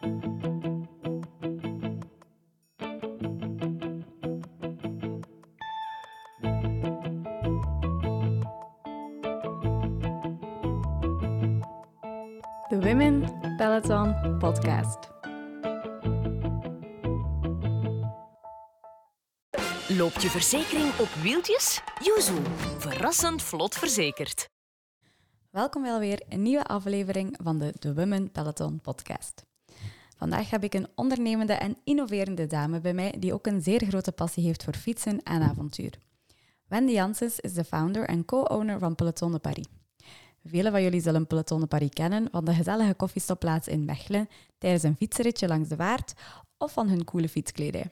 De Women Peloton Podcast. Loopt je verzekering op wieltjes? Yuzu, verrassend vlot verzekerd. Welkom wel weer een nieuwe aflevering van de The Women Peloton podcast. Vandaag heb ik een ondernemende en innoverende dame bij mij die ook een zeer grote passie heeft voor fietsen en avontuur. Wendy Janssens is de founder en co-owner van Peloton de Paris. Velen van jullie zullen Peloton de Paris kennen van de gezellige koffiestopplaats in Mechelen tijdens een fietsritje langs de Waard of van hun coole fietskledij.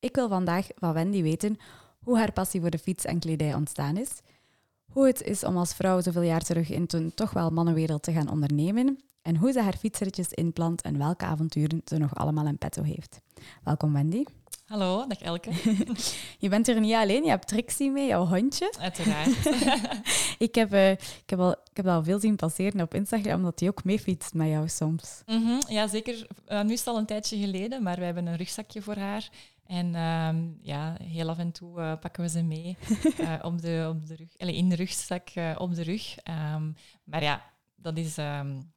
Ik wil vandaag van Wendy weten hoe haar passie voor de fiets en kledij ontstaan is, hoe het is om als vrouw zoveel jaar terug in toen toch wel mannenwereld te gaan ondernemen en hoe ze haar fietsritjes inplant en welke avonturen ze nog allemaal in petto heeft. Welkom Wendy. Hallo, dag Elke. Je bent er niet alleen, je hebt Trixie mee, jouw hondje. Uiteraard. ik, heb, uh, ik, heb al, ik heb al veel zien passeren op Instagram, omdat hij ook meefietst met jou soms. Mm -hmm, ja, zeker. Uh, nu is het al een tijdje geleden, maar we hebben een rugzakje voor haar. En um, ja, heel af en toe uh, pakken we ze mee op de, op de rug, in de rugzak op de rug. Um, maar ja, dat is um,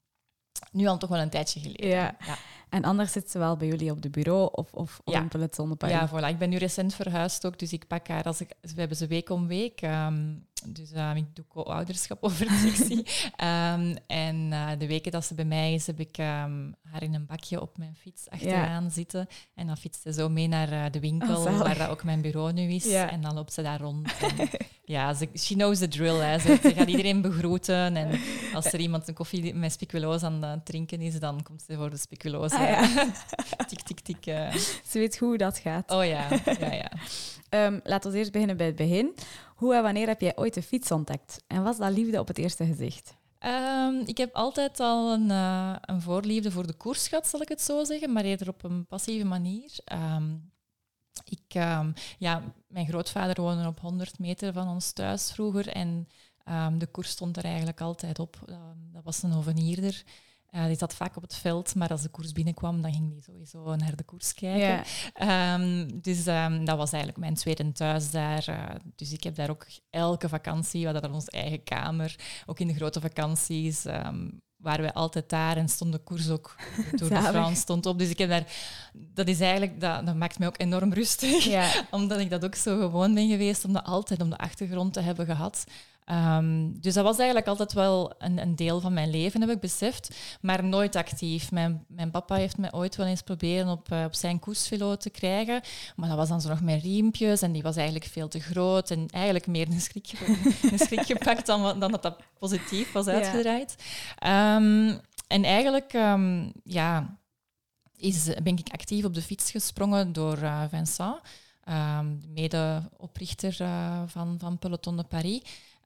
nu al toch wel een tijdje geleden. Ja. ja. En anders zit ze wel bij jullie op de bureau of, of ja. op het zonnepark? Ja, voilà. Ik ben nu recent verhuisd ook, dus ik pak haar als ik... We hebben ze week om week. Um, dus uh, ik doe co-ouderschap over um, en uh, de weken dat ze bij mij is, heb ik um, haar in een bakje op mijn fiets achteraan ja. zitten. En dan fietst ze zo mee naar uh, de winkel, oh, waar dat ook mijn bureau nu is. Ja. En dan loopt ze daar rond. En, ja, ze, she knows the drill. Hè. Ze, ze, gaat iedereen begroeten. En als er iemand een koffie met speculoos aan het drinken is, dan komt ze voor de speculoos. Ah, ja. tik, tik, tik. Ze weet hoe dat gaat. Oh ja, ja, ja. Um, laten we eerst beginnen bij het begin. Hoe en wanneer heb jij ooit de fiets ontdekt? En was dat liefde op het eerste gezicht? Um, ik heb altijd al een, uh, een, voorliefde voor de koers gehad, zal ik het zo zeggen, maar eerder op een passieve manier. Um, ik, ja, mijn grootvader woonde op 100 meter van ons thuis vroeger en de koers stond er eigenlijk altijd op. dat was een hovenierder. Uh, die zat vaak op het veld, maar als de koers binnenkwam, dan ging die sowieso naar de koers kijken. Ja. Um, dus um, dat was eigenlijk mijn tweede thuis daar. Uh, dus ik heb daar ook elke vakantie, we hadden daar onze eigen kamer, ook in de grote vakanties, um, waren wij altijd daar en stond de koers ook, de Tour de France stond op. Dus ik heb daar, dat is eigenlijk, dat, dat maakt mij ook enorm rustig, ja. omdat ik dat ook zo gewoon ben geweest om dat altijd om de achtergrond te hebben gehad. Um, dus dat was eigenlijk altijd wel een, een, deel van mijn leven, heb ik beseft, maar nooit actief. Mijn, mijn papa heeft mij ooit wel eens proberen op, uh, op zijn koersvelo te krijgen, maar dat was dan zo nog met riempjes en die was eigenlijk veel te groot en eigenlijk meer een schrik, een schrik gepakt dan, dan dat dat positief was uitgedraaid. Ja. Um, en eigenlijk, um, ja, is, ben ik actief op de fiets gesprongen door uh, Vincent, mede-oprichter uh, van, van Peloton de Paris.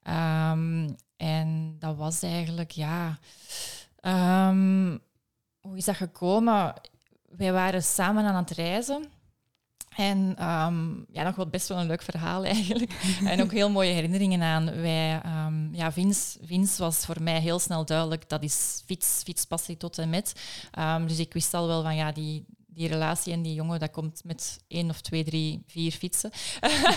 Um, en dat was eigenlijk, ja... Um, hoe is dat gekomen? Wij waren samen aan het reizen. En um, ja, nog wel best wel een leuk verhaal eigenlijk. en ook heel mooie herinneringen aan. Wij, ja, Vince, Vince was voor mij heel snel duidelijk, dat is fiets, fietspassie tot en met. dus ik wist al wel van, ja, die, die relatie en die jongen, dat komt met één of twee, drie, vier fietsen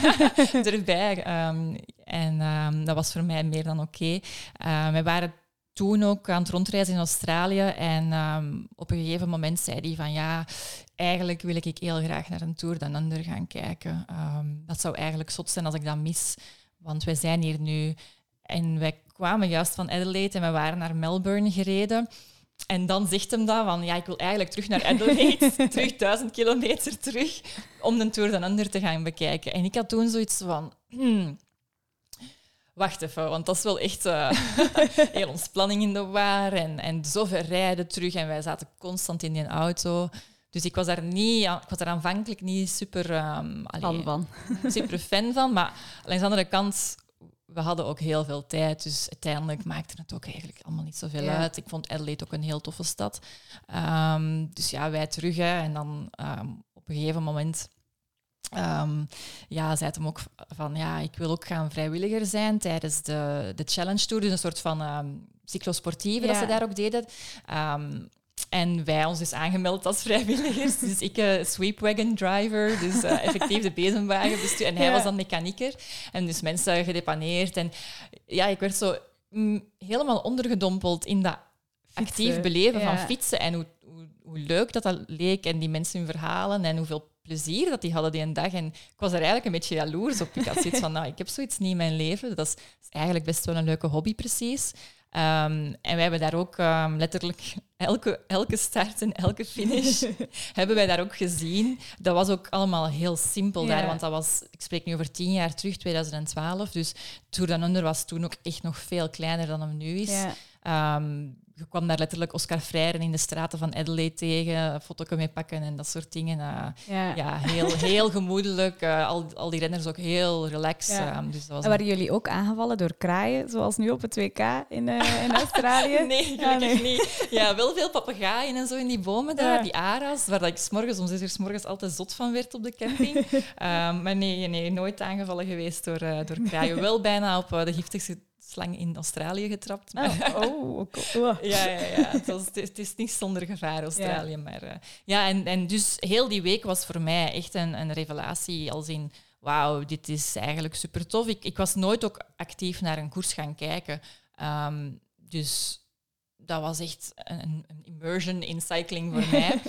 erbij. Um, en um, dat was voor mij meer dan oké. Okay. Uh, we waren toen ook aan het rondreizen in Australië en um, op een gegeven moment zei hij van ja, eigenlijk wil ik heel graag naar een Tour dan Under gaan kijken. dat zou eigenlijk zot zijn als ik dat mis, want wij zijn hier nu en wij kwamen juist van Adelaide en we waren naar Melbourne gereden. En dan zegt hem dat van, ja, ik wil eigenlijk terug naar Adelaide, terug duizend kilometer terug, om de Tour dan Under te gaan bekijken. En ik had toen zoiets van, hmm, wacht even, want dat is wel echt uh, heel ons planning in de war en, en zo ver rijden terug. En wij zaten constant in die auto. Dus ik was daar niet, ik was daar aanvankelijk niet super, um, fan van. super fan van, maar langs de andere kant we hadden ook heel veel tijd, dus uiteindelijk maakte het ook eigenlijk allemaal niet zoveel Ja. uit. Ik vond Adelaide ook een heel toffe stad. Ehm, dus ja, wij terug. Hè, en dan ehm, op een gegeven moment ehm, ja, zei hem ook van ja, ik wil ook gaan vrijwilliger zijn tijdens de, de Challenge Tour. Dus een soort van cyclosportieve dat ze daar ook deden. En wij ons dus aangemeld als vrijwilligers. Dus ik uh, sweepwagon driver, dus uh, effectief de bezemwagen bestuur. En hij was dan mechanieker. En dus mensen gedepaneerd. En ja, ik werd zo mm, helemaal ondergedompeld in dat actief beleven van fietsen. En hoe, hoe, hoe, leuk dat dat leek. En die mensen hun verhalen. En hoeveel plezier dat die hadden die een dag. En ik was er eigenlijk een beetje jaloers op. Ik had zoiets van, nou, ik heb zoiets niet in mijn leven. Dat is, is eigenlijk best wel een leuke hobby, precies. Um, en wij hebben daar ook um, letterlijk elke, elke start en elke finish hebben wij daar ook gezien. Dat was ook allemaal heel simpel daar, want dat was, ik spreek nu over tien jaar terug, 2012. Dus Tour dan Under was toen ook echt nog veel kleiner dan hem nu is. Ja. Um, je kwam daar letterlijk Oscar Freire in de straten van Adelaide tegen, een foto mee pakken en dat soort dingen. Uh, ja. ja. heel, heel gemoedelijk. Uh, al, al die renners ook heel relaxed. Ja. Um, dus dat was en waren jullie ook aangevallen door kraaien, zoals nu op het WK in, uh, in Australië? nee, gelukkig nee. niet. Ja, wel veel papegaaien en zo in die bomen daar, die ara's, waar ik s morgens om zes uur s morgens altijd zot van werd op de camping. um, maar nee, nee, nooit aangevallen geweest door, door kraaien. Wel bijna op de giftigste slang in Australië getrapt. Oh, oh, oh, ja, ja, ja. Het, was, het, is niet zonder gevaar, Australië. Ja. Maar uh, ja, en, en dus heel die week was voor mij echt een, een revelatie. Als in, wauw, dit is eigenlijk super tof. Ik, ik was nooit ook actief naar een koers gaan kijken. Um, dus dat was echt een, een immersion in cycling voor mij.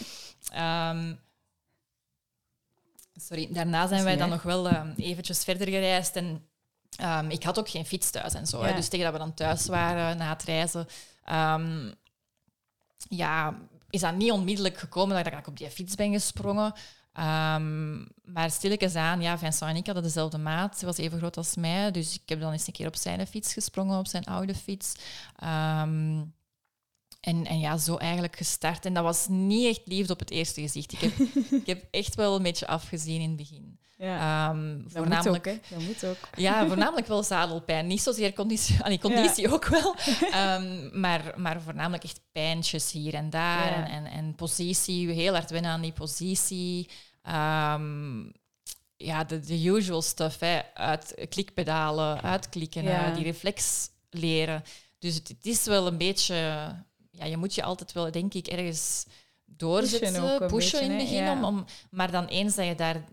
Um, sorry, daarna zijn wij dan nog wel um, eventjes verder gereisd en Um, ik had ook geen fiets thuis en zo. Dus tegen dat we dan thuis waren na het reizen, um, ja, is dat niet onmiddellijk gekomen dat ik op die fiets ben gesprongen. Um, maar stilletjes aan, ja, Vincent en ik hadden dezelfde maat. Ze was even groot als mij. Dus ik heb dan eens een keer op zijn fiets gesprongen, op zijn oude fiets. Um, en, en ja, zo eigenlijk gestart. En dat was niet echt liefde op het eerste gezicht. Ik heb, ik heb echt wel een beetje afgezien in het begin. Ja. Um, dat voornamelijk, moet ook, dat moet ook. Ja, voornamelijk wel zadelpijn. Niet zozeer conditie, allee, conditie ook wel. Um, maar, maar voornamelijk echt pijntjes hier en daar. En, en, en, positie, heel hard wennen aan die positie. Um, ja, de, de usual stuff. Hè. Uit klikpedalen, uitklikken, uh, die reflex leren. Dus het, het, is wel een beetje... Ja, je moet je altijd wel, denk ik, ergens doorzetten, pushen, in het begin. Om, om, maar dan eens dat je daar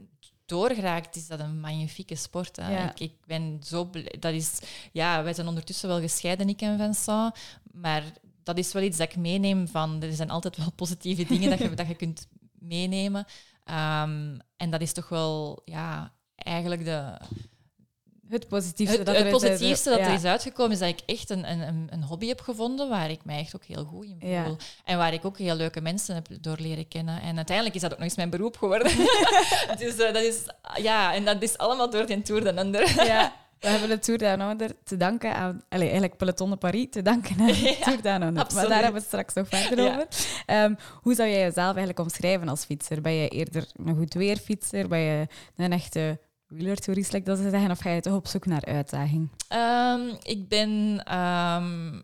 doorgeraakt, is dat een magnifieke sport. Hè. Ik, ik, ben zo blij. Dat is, ja, wij zijn ondertussen wel gescheiden, ik en Vincent. Maar dat is wel iets dat ik meeneem van... Er zijn altijd wel positieve dingen dat, je, dat je kunt meenemen. Um, en dat is toch wel ja, eigenlijk de, het positiefste, dat, er, positiefste dat er is uitgekomen is dat ik echt een, een, een hobby heb gevonden waar ik mij echt ook heel goed in voel. En waar ik ook heel leuke mensen heb door leren kennen. En uiteindelijk is dat ook nog eens mijn beroep geworden. dus uh, dat is, ja, en dat is allemaal door de Tour de Under. ja. We hebben de Tour Down Under te danken aan, allez, eigenlijk Peloton de Paris te danken aan de Tour Down Under. Maar daar hebben we het straks nog verder over. Um, hoe zou jij jezelf eigenlijk omschrijven als fietser? Ben je eerder een goed weerfietser? Ben je een echte wielertourist, like dat ze zeggen, of ga je toch op zoek naar uitdaging? Um, ik ben... Um,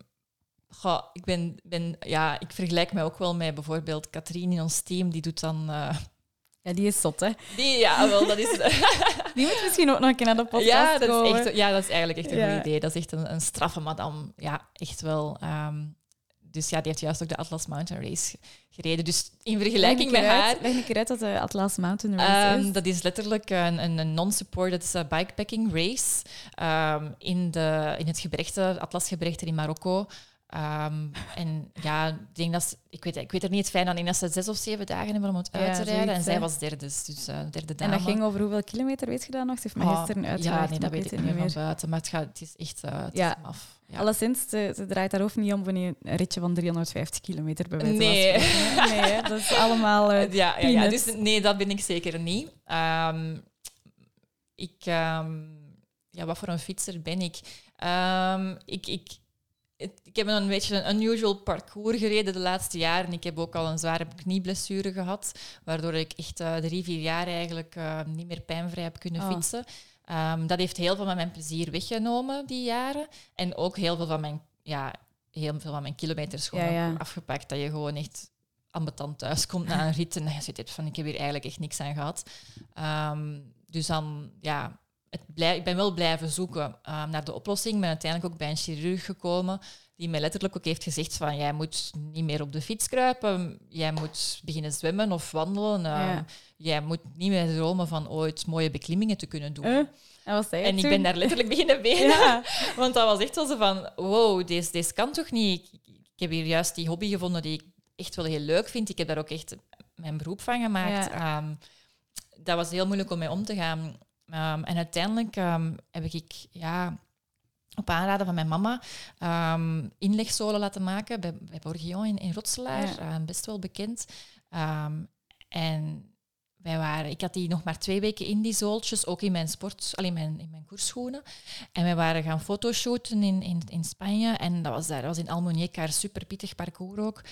goh, ik ben, ben... Ja, ik vergelijk mij ook wel met bijvoorbeeld Katrien in ons team. Die doet dan... Uh, ja, die is zot, hè? Die, ja, wel, dat is... die moet misschien ook nog een keer naar de podcast ja, dat komen. Is echt, ja, dat is eigenlijk echt een ja. goed idee. Dat is echt een, een straffe madame. Ja, echt wel... Um, dus ja, die heeft juist ook de Atlas Mountain Race gereden. Dus in vergelijking met haar... Leg een keer uit wat de Atlas Mountain Race um, is. Dat is letterlijk een, een, non-supported bikepacking race um, in, de, in het gebergte, Atlasgebergte in Marokko. Um, en ja, ik denk dat ze, ik weet, ik weet er niet het fijn aan. Ik dat ze zes of zeven dagen hebben om het uit te rijden. En zij was derde, dus uh, derde dame. En dat ging over hoeveel kilometer, weet je dat nog? Ze heeft me oh, gisteren uitgelegd. Ja, nee, dat weet ik niet meer van buiten. Maar het, gaat, het is echt uh, het ja. is af. Ja. Alleszins, ze, ze draait daar hoofd niet om voor een ritje van 350 kilometer bij wijze Nee. nee, dat is allemaal uh, ja, ja, ja, dus nee, dat ben ik zeker niet. Um, ik... Um, ja, wat voor een fietser ben ik? Ik, ik ik heb een beetje een unusual parcours gereden de laatste jaren. Ik heb ook al een zware knieblessure gehad, waardoor ik echt uh, drie, vier jaar eigenlijk uh, niet meer pijnvrij heb kunnen oh. fietsen. Um, dat heeft heel veel van mijn plezier weggenomen, die jaren. En ook heel veel van mijn, ja, heel veel van mijn kilometers gewoon ja, ja. afgepakt. Dat je gewoon echt ambetant thuis komt na een rit en je zit van ik heb hier eigenlijk echt niks aan gehad. Um, dus dan, ja, het blij, ik ben wel blijven zoeken uh, naar de oplossing. Ik ben uiteindelijk ook bij een chirurg gekomen die mij letterlijk ook heeft gezegd van jij moet niet meer op de fiets kruipen, jij moet beginnen zwemmen of wandelen. ehm, Ja. Jij moet niet meer dromen van ooit mooie beklimmingen te kunnen doen. En ik ben daar letterlijk beginnen benen. Ja. Want dat was echt zo van, wow, deze, deze kan toch niet? Ik, ik heb hier juist die hobby gevonden die ik echt wel heel leuk vind. Ik heb daar ook echt mijn beroep van gemaakt. Ehm, dat was heel moeilijk om mee om te gaan. Ehm, en uiteindelijk ehm, heb ik ja, op aanraden van mijn mama ehm inlegzolen laten maken bij, bij Borgion in, in Rotselaar. Ja. Best wel bekend. En wij waren, ik had die nog maar twee weken in, die zooltjes, ook in mijn sport, alleen mijn, in mijn koersschoenen. En wij waren gaan fotoshooten in, in, in Spanje. En dat was daar, dat was in Almuñécar, super pittig parcours ook.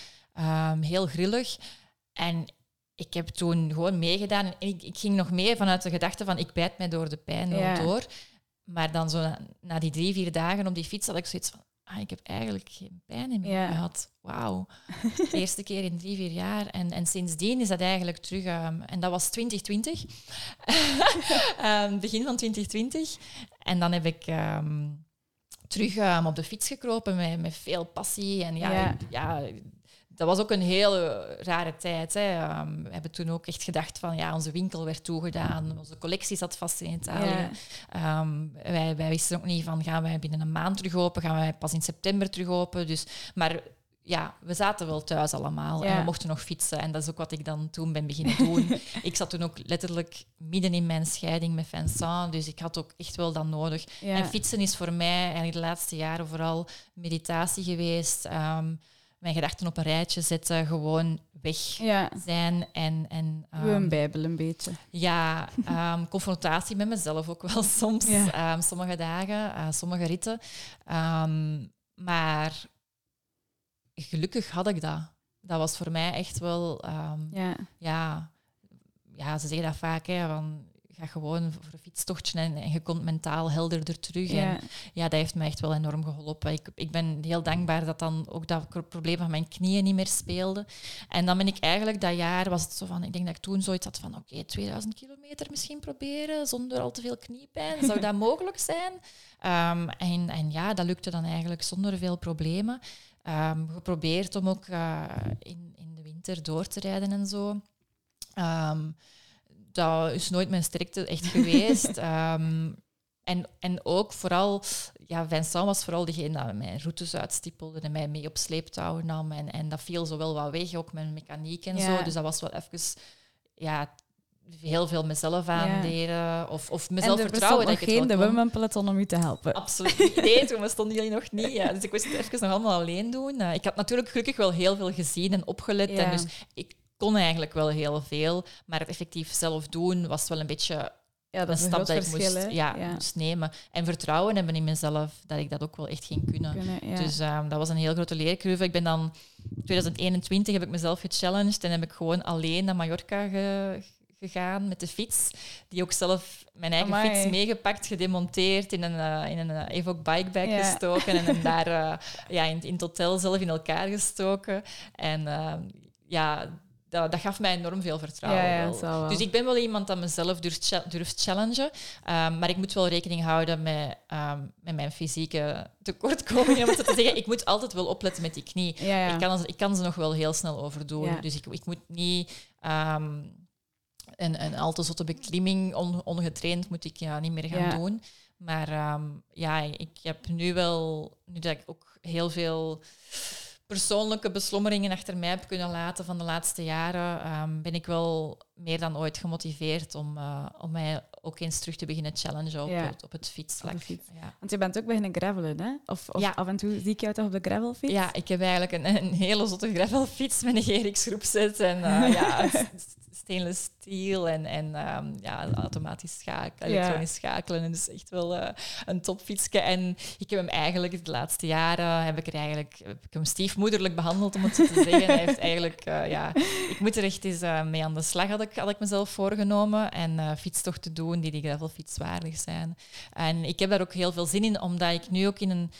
Heel grillig. En ik heb toen gewoon meegedaan. En ik, ik ging nog mee vanuit de gedachte van ik bijt mij door de pijn Ja. door. Maar dan zo na, na die drie, vier dagen op die fiets had ik zoiets van ah, ik heb eigenlijk geen pijn meer Ja. gehad. Wauw. De eerste keer in drie, vier jaar. En, en sindsdien is dat eigenlijk terug... ehm, en dat was 2020. Ehm, begin van 2020. En dan heb ik... ehm, terug op de fiets gekropen met, met veel passie. En ja, Ja. ik- ja, dat was ook een hele rare tijd. Hè. Ehm, we hebben toen ook echt gedacht van ja, onze winkel werd toegedaan, onze collectie zat vast in Italië. Ja. Ehm, wij, wij wisten ook niet van gaan wij binnen een maand terug open, gaan wij pas in september terug open. Dus, maar ja, we zaten wel thuis allemaal en we mochten nog fietsen. En dat is ook wat ik dan toen ben beginnen doen. ik zat toen ook letterlijk midden in mijn scheiding met Vincent, dus ik had ook echt wel dat nodig. Ja. En fietsen is voor mij eigenlijk de laatste jaren vooral meditatie geweest. Ehm, mijn gedachten op een rijtje zetten, gewoon weg Ja, zijn en... en ehm, uw bijbel een beetje. ja, ehm, confrontatie met mezelf ook wel soms. Ja. Ehm, sommige dagen, eh, sommige ritten. Ehm, maar gelukkig had ik dat. Dat was voor mij echt wel... ehm, Ja. ja, ja, ze zeggen dat vaak, hè, van ga gewoon voor een fietstochtje en, en je komt mentaal helderder terug. En Ja. ja, dat heeft mij echt wel enorm geholpen. Ik, ik ben heel dankbaar dat dan ook dat probleem van mijn knieën niet meer speelde. En dan ben ik eigenlijk dat jaar, was het zo van, ik denk dat ik toen zoiets had van, oké, 2000 kilometer misschien proberen, zonder al te veel kniepijn. Zou dat mogelijk zijn? Ehm, en, en ja, dat lukte dan eigenlijk zonder veel problemen. Ehm, geprobeerd om ook eh, in, in de winter door te rijden en zo. Ehm, dat is nooit mijn sterkte echt geweest. Ehm, en, en ook vooral, ja, Vincent was vooral degene die mijn routes uitstippelde en mij mee op sleeptouw nam. En, en dat viel zo wel wat weg, ook mijn mechaniek en Ja. zo. Dus dat was wel even, ja, heel veel mezelf aanleren. Of, of mezelf en er vertrouwen dat ik het geen de women peloton om u te helpen. Absoluut. Nee, toen bestonden jullie nog niet. Ja. Dus ik moest het even nog allemaal alleen doen. Eh, ik had natuurlijk gelukkig wel heel veel gezien en opgelet. Ja. En dus ik kon eigenlijk wel heel veel. Maar het effectief zelf doen was wel een beetje Ja, dat een stap dat ik moest, ja, Ja. moest nemen. En vertrouwen hebben in mezelf dat ik dat ook wel echt ging kunnen. Dus ehm, dat was een heel grote leercurve. Ik ben dan 2021 heb ik mezelf gechallenged en heb ik gewoon alleen naar Mallorca ge- gegaan met de fiets. Die ook zelf mijn eigen Amai. fiets meegepakt, gedemonteerd, in een, eh, in een eh, Evoque bikebag Ja. gestoken en hem daar eh, ja, in, in het hotel zelf in elkaar gestoken. En ehm, ja, dat, dat gaf mij enorm veel vertrouwen. Ja, ja, wel. Dus ik ben wel iemand dat mezelf durft, durft challengen. Ehm, maar ik moet wel rekening houden met, ehm, met mijn fysieke tekortkomingen. Om te zeggen, ik moet altijd wel opletten met die knie. ja. Ik, kan, ik kan ze nog wel heel snel overdoen. Dus ik, ik moet niet ehm, een, een al te zotte beklimming on- ongetraind moet ik ja, niet meer gaan doen. Maar ja, ik heb nu wel, nu dat ik ook heel veel persoonlijke beslommeringen achter mij heb kunnen laten van de laatste jaren, ehm, ben ik wel meer dan ooit gemotiveerd om, eh, om mij ook eens terug te beginnen challengen op, Ja. het, op het fietsvlak. Op fiets. Ja. Want je bent ook beginnen gravelen, hè? Of, of Ja. af en toe zie ik jou toch op de gravelfiets? Ja, ik heb eigenlijk een, een hele zotte gravelfiets met een GRX groepset en eh, ja, stainless steel en, en ehm, ja, automatisch schakelen, elektronisch schakelen. En dus echt wel eh, een topfietsje. En ik heb hem eigenlijk de laatste jaren heb ik er eigenlijk heb ik hem stiefmoederlijk behandeld, om het zo te zeggen. Hij heeft eigenlijk, eh, ja, ik moet er echt eens eh, mee aan de slag, had ik, had ik mezelf voorgenomen. En fietstochten doen die die gravelfiets waardig zijn. En ik heb daar ook heel veel zin in, omdat ik nu ook in een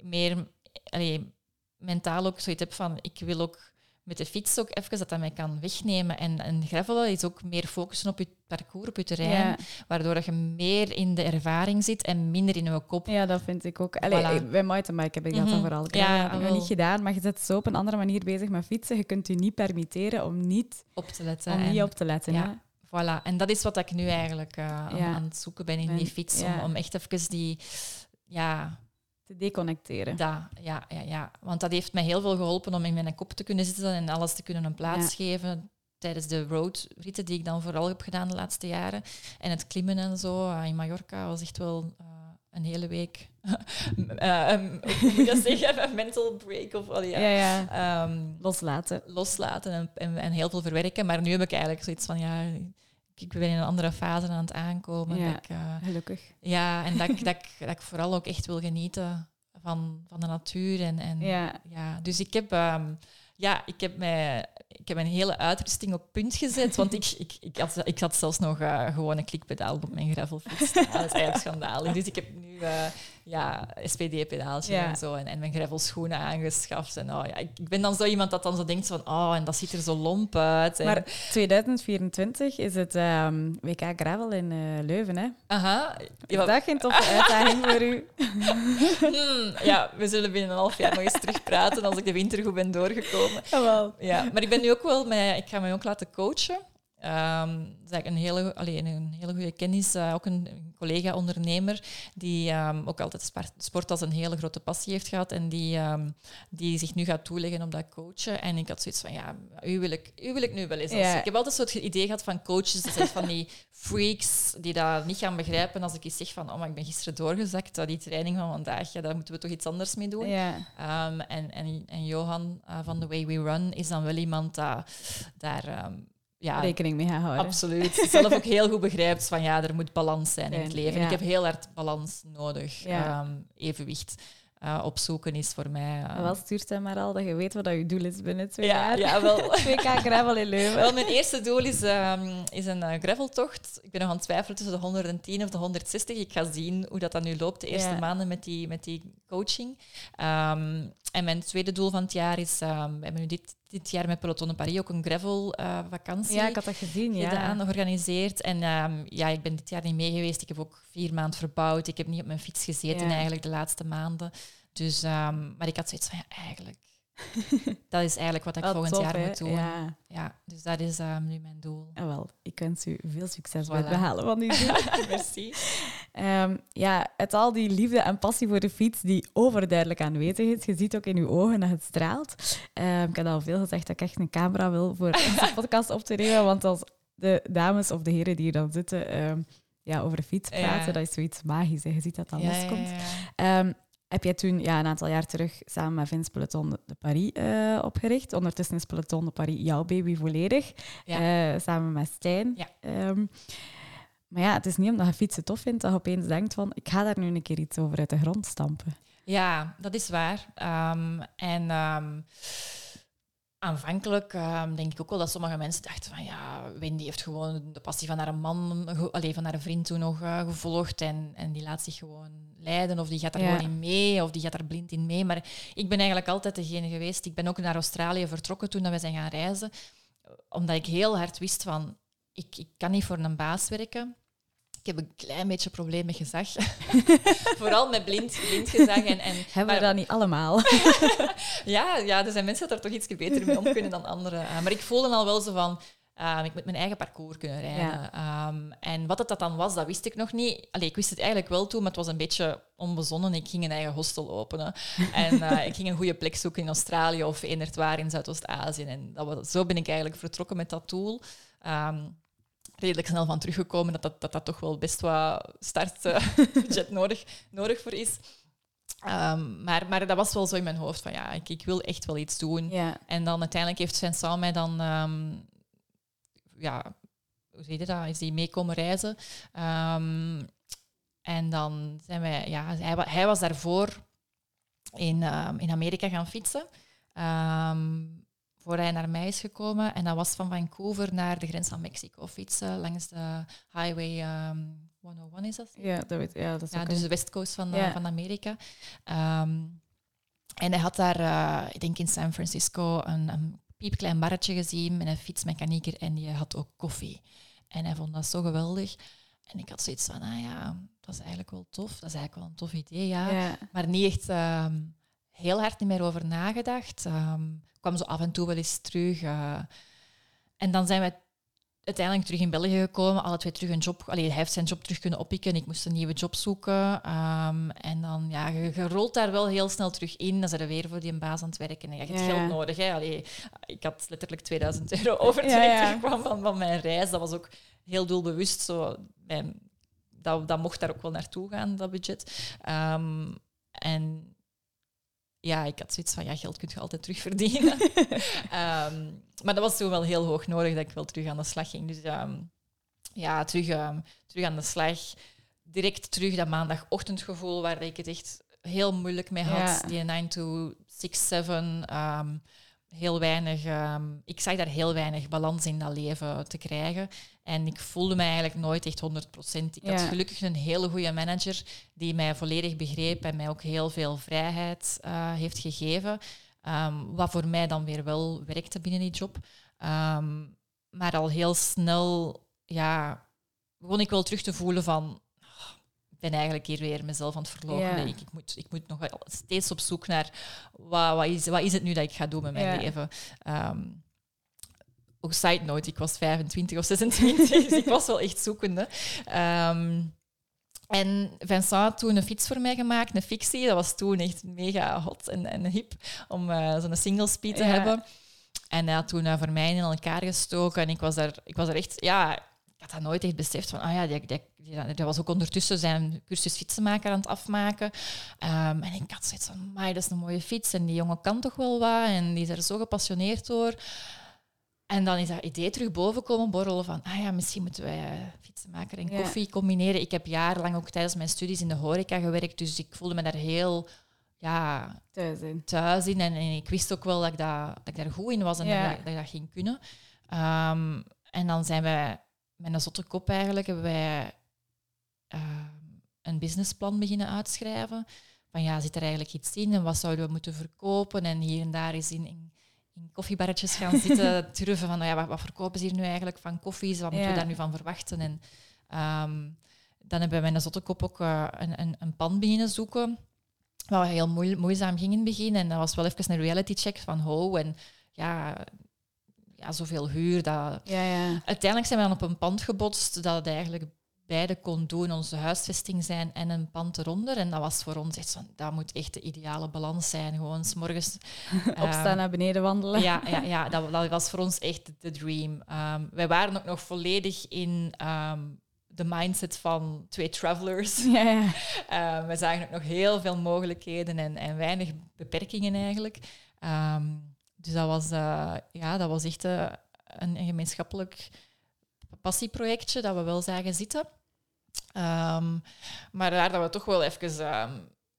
meer allee, mentaal ook zoiets heb van ik wil ook met de fiets ook even dat dat mij kan wegnemen. En, en gravelen is ook meer focussen op je parcours, op je terrein, Ja. waardoor dat je meer in de ervaring zit en minder in je kop. Ja, dat vind ik ook. Allee, Voilà. bij mountainbike heb ik dat dan Mhm. vooral. Ja, heb dat nog niet gedaan, maar je zit zo op een andere manier bezig met fietsen. Je kunt je niet permitteren om niet, Op te letten. om en- niet op te letten. ja. Voilà, en dat is wat ik nu eigenlijk eh, aan, het zoeken ben in Ben- die fiets. Om, om echt even die... Ja, Te deconnecteren. ja, ja, ja. Want dat heeft mij heel veel geholpen om in mijn kop te kunnen zitten en alles te kunnen een plaats geven tijdens de roadritten die ik dan vooral heb gedaan de laatste jaren. En het klimmen en zo eh, in Mallorca was echt wel eh, een hele week... een- hoe moet je dat zeggen? Een mental break of... ja. ja, ja. Ehm, Loslaten. loslaten en, en, en heel veel verwerken. Maar nu heb ik eigenlijk zoiets van, ja, ik ben in een andere fase aan het aankomen. Ja. Dat ik, eh, Gelukkig. ja, en dat ik, dat, ik, dat ik vooral ook echt wil genieten van, van de natuur. En, en, Ja. ja, dus ik heb, ehm, ja, ik heb, mij, ik heb mijn hele uitrusting op punt gezet. Want ik, ik, ik, had, ik had zelfs nog eh, gewoon een klikpedaal op mijn gravelfiets. Dat is eigenlijk schandalig. Dus ik heb nu eh, ja, SPD-pedaaltje Ja. en zo. En, en mijn gravelschoenen aangeschaft. En oh, ja, ik, ik ben dan zo iemand dat dan zo denkt van... Oh, en dat ziet er zo lomp uit. En, Maar 2024 is het ehm, WK Gravel in eh, Leuven, hè? aha, Is ja, dat geen toffe uitdaging voor u? hmm, ja, we zullen binnen een half jaar nog eens terug praten als ik de winter goed ben doorgekomen. Jawel. Ja, maar ik ben nu ook wel met, ik ga mij ook laten coachen. Ehm dat is eigenlijk een hele, allee, een hele goede kennis, eh, ook een, een collega-ondernemer, die ehm, ook altijd sport, als een hele grote passie heeft gehad en die, ehm, die zich nu gaat toeleggen op dat coachen. En ik had zoiets van, ja, u wil ik, u wil ik nu wel eens. Ja. Ik heb altijd het idee gehad van coaches, dat zijn van die freaks die dat niet gaan begrijpen als ik eens zeg van, oh, maar ik ben gisteren doorgezakt, uh, die training van vandaag, ja, daar moeten we toch iets anders mee doen. Ja. En, en, en Johan eh, van The Way We Run is dan wel iemand dat daar ja, Rekening mee gaan houden. absoluut zelf ook heel goed begrijpt van ja, er moet balans zijn in het leven. ja. Ik heb heel hard balans nodig. Ja. Ehm, evenwicht eh, opzoeken is voor mij... eh, wel stuurt hem maar al dat je weet wat dat je doel is binnen twee ja, jaar. ja, wel. 2K Gravel in Leuven. Wel, mijn eerste doel is, ehm, is een eh, graveltocht. Ik ben nog aan het twijfelen tussen de 110 of de 160. Ik ga zien hoe dat dan nu loopt de eerste Ja. maanden met die, met die coaching. Ehm, en mijn tweede doel van het jaar is... ehm, we hebben nu dit, dit jaar met Peloton de Paris ook een gravel-vakantie Ja, ik had dat gezien, ja. gedaan, georganiseerd. En ehm, ja, ik ben dit jaar niet mee geweest. Ik heb ook vier maanden verbouwd. Ik heb niet op mijn fiets gezeten Ja. eigenlijk de laatste maanden. Dus, maar ik had zoiets van, ja, eigenlijk... dat is eigenlijk wat ik volgend jaar hè? moet doen. Ja. Ja, dus dat is ehm, nu mijn doel. Ah, wel, ik wens u veel succes bij het Voilà. behalen van die doel. Merci. Ehm, ja, uit al die liefde en passie voor de fiets die overduidelijk aanwezig is, je ziet ook in uw ogen dat het straalt. Ehm, ik had al veel gezegd dat ik echt een camera wil voor onze podcast op te nemen, want als de dames of de heren die hier dan zitten ja, over de fiets Ja. praten, dat is zoiets magisch. Hè. Je ziet dat dat ja, loskomt. ja. Heb jij toen ja, een aantal jaar terug samen met Vince Peloton de, Paris eh, opgericht? Ondertussen is Peloton de Paris jouw baby volledig, Ja. eh, samen met Stijn. Ja. Ehm, maar ja, het is niet omdat je fietsen tof vindt dat je opeens denkt van ik ga daar nu een keer iets over uit de grond stampen. Ja, dat is waar. Ehm, en ehm, aanvankelijk ehm, denk ik ook wel dat sommige mensen dachten van ja, Wendy heeft gewoon de passie van haar man, ge- allee, van haar vriend toen nog eh, gevolgd en, en die laat zich gewoon leiden of die gaat er Ja. gewoon in mee of die gaat er blind in mee. Maar ik ben eigenlijk altijd degene geweest. Ik ben ook naar Australië vertrokken toen dat we zijn gaan reizen, omdat ik heel hard wist van ik, ik kan niet voor een baas werken. Ik heb een klein beetje probleem met gezag. Vooral met blind, blind gezag. En, en, Hebben maar- we dat niet allemaal? ja, ja, er zijn mensen dat er toch iets beter mee om kunnen dan anderen. Eh, maar ik voelde al wel zo van, eh, ik moet mijn eigen parcours kunnen rijden. Ehm, en wat het dat dan was, dat wist ik nog niet. Allee, ik wist het eigenlijk wel toen, maar het was een beetje onbezonnen. Ik ging een eigen hostel openen. En eh, ik ging een goede plek zoeken in Australië of eenderd waar in Zuidoost-Azië. En dat was, zo ben ik eigenlijk vertrokken met dat doel. Ehm, redelijk snel van teruggekomen dat dat, dat, dat toch wel best wat startbudget nodig, nodig voor is. Ehm, maar, maar dat was wel zo in mijn hoofd van ja, ik, ik wil echt wel iets doen. ja. En dan uiteindelijk heeft Vincent mij dan, ehm, ja, hoe zeg je dat, is die mee komen reizen. Ehm, en dan zijn wij, ja, hij, hij was daarvoor in, in Amerika gaan fietsen. Voor hij naar mij is gekomen. En dat was van Vancouver naar de grens van Mexico fietsen, langs de highway ehm 101 is dat? Ja, dat, weet, ja, dat is Ja, dus de westcoast van, eh, van Amerika. Ehm, en hij had daar, eh, ik denk in San Francisco, een, een piepklein barretje gezien met een fietsmechanieker en die had ook koffie. En hij vond dat zo geweldig. En ik had zoiets van, ah ja, dat is eigenlijk wel tof. Dat is eigenlijk wel een tof idee, ja. Ja. Maar niet echt ehm, heel hard niet meer over nagedacht. Ehm, kwam zo af en toe wel eens terug. eh. en dan zijn we uiteindelijk terug in België gekomen. Alle twee terug een job. Allee, hij heeft zijn job terug kunnen oppikken. Ik moest een nieuwe job zoeken. Ehm, en dan, ja, je, je rolt daar wel heel snel terug in. Dan zijn er weer voor die baas aan het werken. En je hebt Ja. geld nodig. Hè. Allee, ik had letterlijk 2000 euro over toen Ja, ik ja. terugkwam van, van mijn reis. Dat was ook heel doelbewust. Zo, mijn, dat, dat mocht daar ook wel naartoe gaan, dat budget. Ehm, en ja, ik had zoiets van, ja, geld kun je altijd terugverdienen. Ehm, maar dat was toen wel heel hoog nodig dat ik wel terug aan de slag ging. Dus ehm, ja, terug, ehm, terug aan de slag. Direct terug dat maandagochtendgevoel waar ik het echt heel moeilijk mee had. Ja. Die 9 to 6, 7. Heel weinig, ehm, ik zag daar heel weinig balans in dat leven te krijgen. En ik voelde me eigenlijk nooit echt 100%. Ik had gelukkig een hele goede manager die mij volledig begreep en mij ook heel veel vrijheid eh, heeft gegeven. Ehm, wat voor mij dan weer wel werkte binnen die job. Ehm, maar al heel snel ja, begon ik wel terug te voelen van... "Ah, Ik ben eigenlijk hier weer mezelf aan het verloochenen. Ja. Ik, ik, moet, ik moet nog wel steeds op zoek naar wat, wat, is, wat is het nu dat ik ga doen met mijn Ja. leven. Ehm, ook side note, ik was 25 of 26, dus ik was wel echt zoekende. Ehm, en Vincent had toen een fiets voor mij gemaakt, een fictie. Dat was toen echt mega hot en, en hip om eh, zo'n single speed te Ja. hebben. En hij had toen voor mij in elkaar gestoken. En ik was daar, ik was daar echt, ja, had dat nooit echt beseft van, ah ja, die, die, die, die was ook ondertussen zijn cursus fietsenmaker aan het afmaken. Ehm, en ik had zoiets van, "Amai, dat is een mooie fiets en die jongen kan toch wel wat en die is er zo gepassioneerd door. En dan is dat idee terug boven komen borrelen van, ah ja, misschien moeten wij eh, fietsenmaker en Ja. koffie combineren. Ik heb jarenlang ook tijdens mijn studies in de horeca gewerkt, dus ik voelde me daar heel ja, Thuis in. thuis in. En, en ik wist ook wel dat ik, dat, dat ik daar goed in was en Ja. dat, ik- dat ik dat ging kunnen. Ehm, en dan zijn wij met een zotte kop eigenlijk, hebben wij ehm, een businessplan beginnen uitschrijven. Van ja, zit er eigenlijk iets in en wat zouden we moeten verkopen? En hier en daar is in, in, in koffiebarretjes gaan zitten, turven van nou ja, wat, wat verkopen ze hier nu eigenlijk van koffies? Wat moeten Ja. we daar nu van verwachten? En ehm, dan hebben we met een zotte kop ook eh, een, een, een pan beginnen zoeken. Wat heel moe- moeizaam ging in het begin. En dat was wel even een reality check van ho. En ja, ja zoveel huur. Dat... Ja, ja. Uiteindelijk zijn we dan op een pand gebotst dat het eigenlijk beide kon doen. Onze huisvesting zijn en een pand eronder. En dat was voor ons echt van, dat moet echt de ideale balans zijn. Gewoon s morgens Opstaan naar beneden wandelen. ja, ja, ja dat, dat was voor ons echt de dream. Ehm, wij waren ook nog volledig in ehm, de mindset van twee travelers. Ja, ja. We zagen ook nog heel veel mogelijkheden en, en weinig beperkingen eigenlijk. Dus dat was, eh, ja, dat was echt eh, een, een gemeenschappelijk passieprojectje dat we wel zagen zitten. Ehm, maar daar dat we toch wel even, ehm,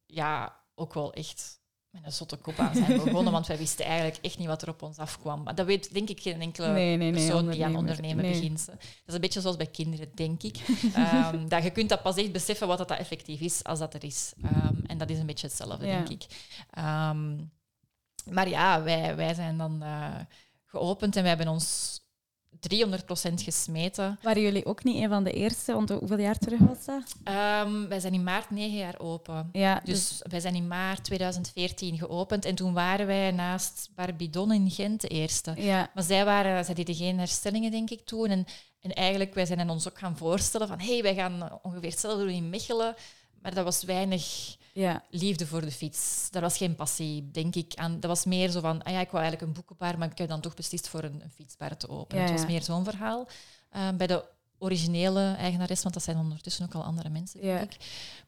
ja, ook wel echt met een zotte kop aan zijn begonnen, want wij wisten eigenlijk echt niet wat er op ons afkwam. Maar dat weet denk ik geen enkele Nee, nee, nee. persoon die aan ondernemen begint. Dat is een beetje zoals bij kinderen, denk ik. Ehm, dat je kunt dat pas echt beseffen wat dat effectief is als dat er is. En dat is een beetje hetzelfde, Ja. denk ik. Maar ja, wij, wij zijn dan eh, geopend en we hebben ons 300% gesmeten. Waren jullie ook niet een van de eerste? Want hoeveel jaar terug was dat? Ehm, wij zijn in maart negen jaar open. Ja, Dus wij zijn in maart 2014 geopend en toen waren wij naast Barbidon in Gent de eerste. ja. Maar zij, waren, zij deden geen herstellingen, denk ik, toen. En, en eigenlijk, wij zijn ons ook gaan voorstellen van hé, hey, wij gaan ongeveer hetzelfde doen in Mechelen. Maar dat was weinig ja. liefde voor de fiets. Dat was geen passie, denk ik. Aan, dat was meer zo van, ah ja, ik wou eigenlijk een boekenbar, maar ik heb dan toch beslist voor een, een fietsbar te openen. Ja, Het was meer zo'n verhaal. Eh, bij de originele eigenares, want dat zijn ondertussen ook al andere mensen, denk ik.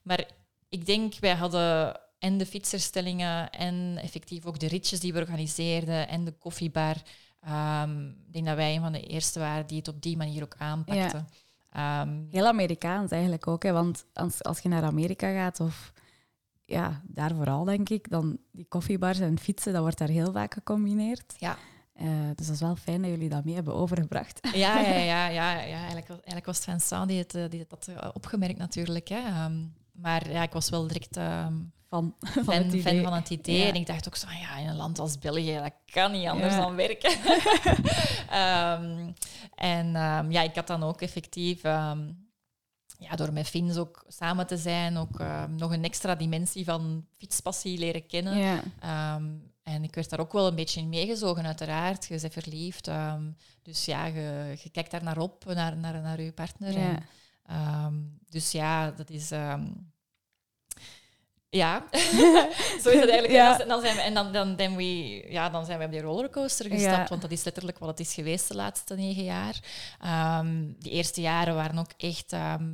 Maar ik denk, wij hadden en de fietsherstellingen en effectief ook de ritjes die we organiseerden en de koffiebar. Ehm, ik denk dat wij een van de eerste waren die het op die manier ook aanpakten. Ehm, Heel Amerikaans eigenlijk ook. Hè? Want als, als je naar Amerika gaat, of ja, daar vooral denk ik, dan die koffiebars en fietsen, dat wordt daar heel vaak gecombineerd. Ja. Eh, dus dat is wel fijn dat jullie dat mee hebben overgebracht. Ja, ja, ja, ja, ja. Eigenlijk, was- eigenlijk was het Vincent die het, eh, die het had eh, opgemerkt natuurlijk. Hè. Ehm, maar ja, ik was wel direct ehm, van, van fan, het fan van het idee. Ja. En ik dacht ook zo van, ja, in een land als België, dat kan niet anders Ja. dan werken. Ehm, en ja, ik had dan ook effectief, ja, door met Fins ook samen te zijn, ook ehm, nog een extra dimensie van fietspassie leren kennen. Ja. Ehm, en ik werd daar ook wel een beetje in meegezogen, uiteraard. Je bent verliefd. ehm, dus ja, je, je kijkt daar naar op, naar, naar, naar je partner. Ja. En, dus ja, dat is... ja, zo is het eigenlijk. Ja. En, dan, dan zijn we, en dan, dan, dan, we, ja, dan zijn we op die rollercoaster gestapt, Ja. want dat is letterlijk wat het is geweest de laatste negen jaar. Ehm die eerste jaren waren ook echt... ehm,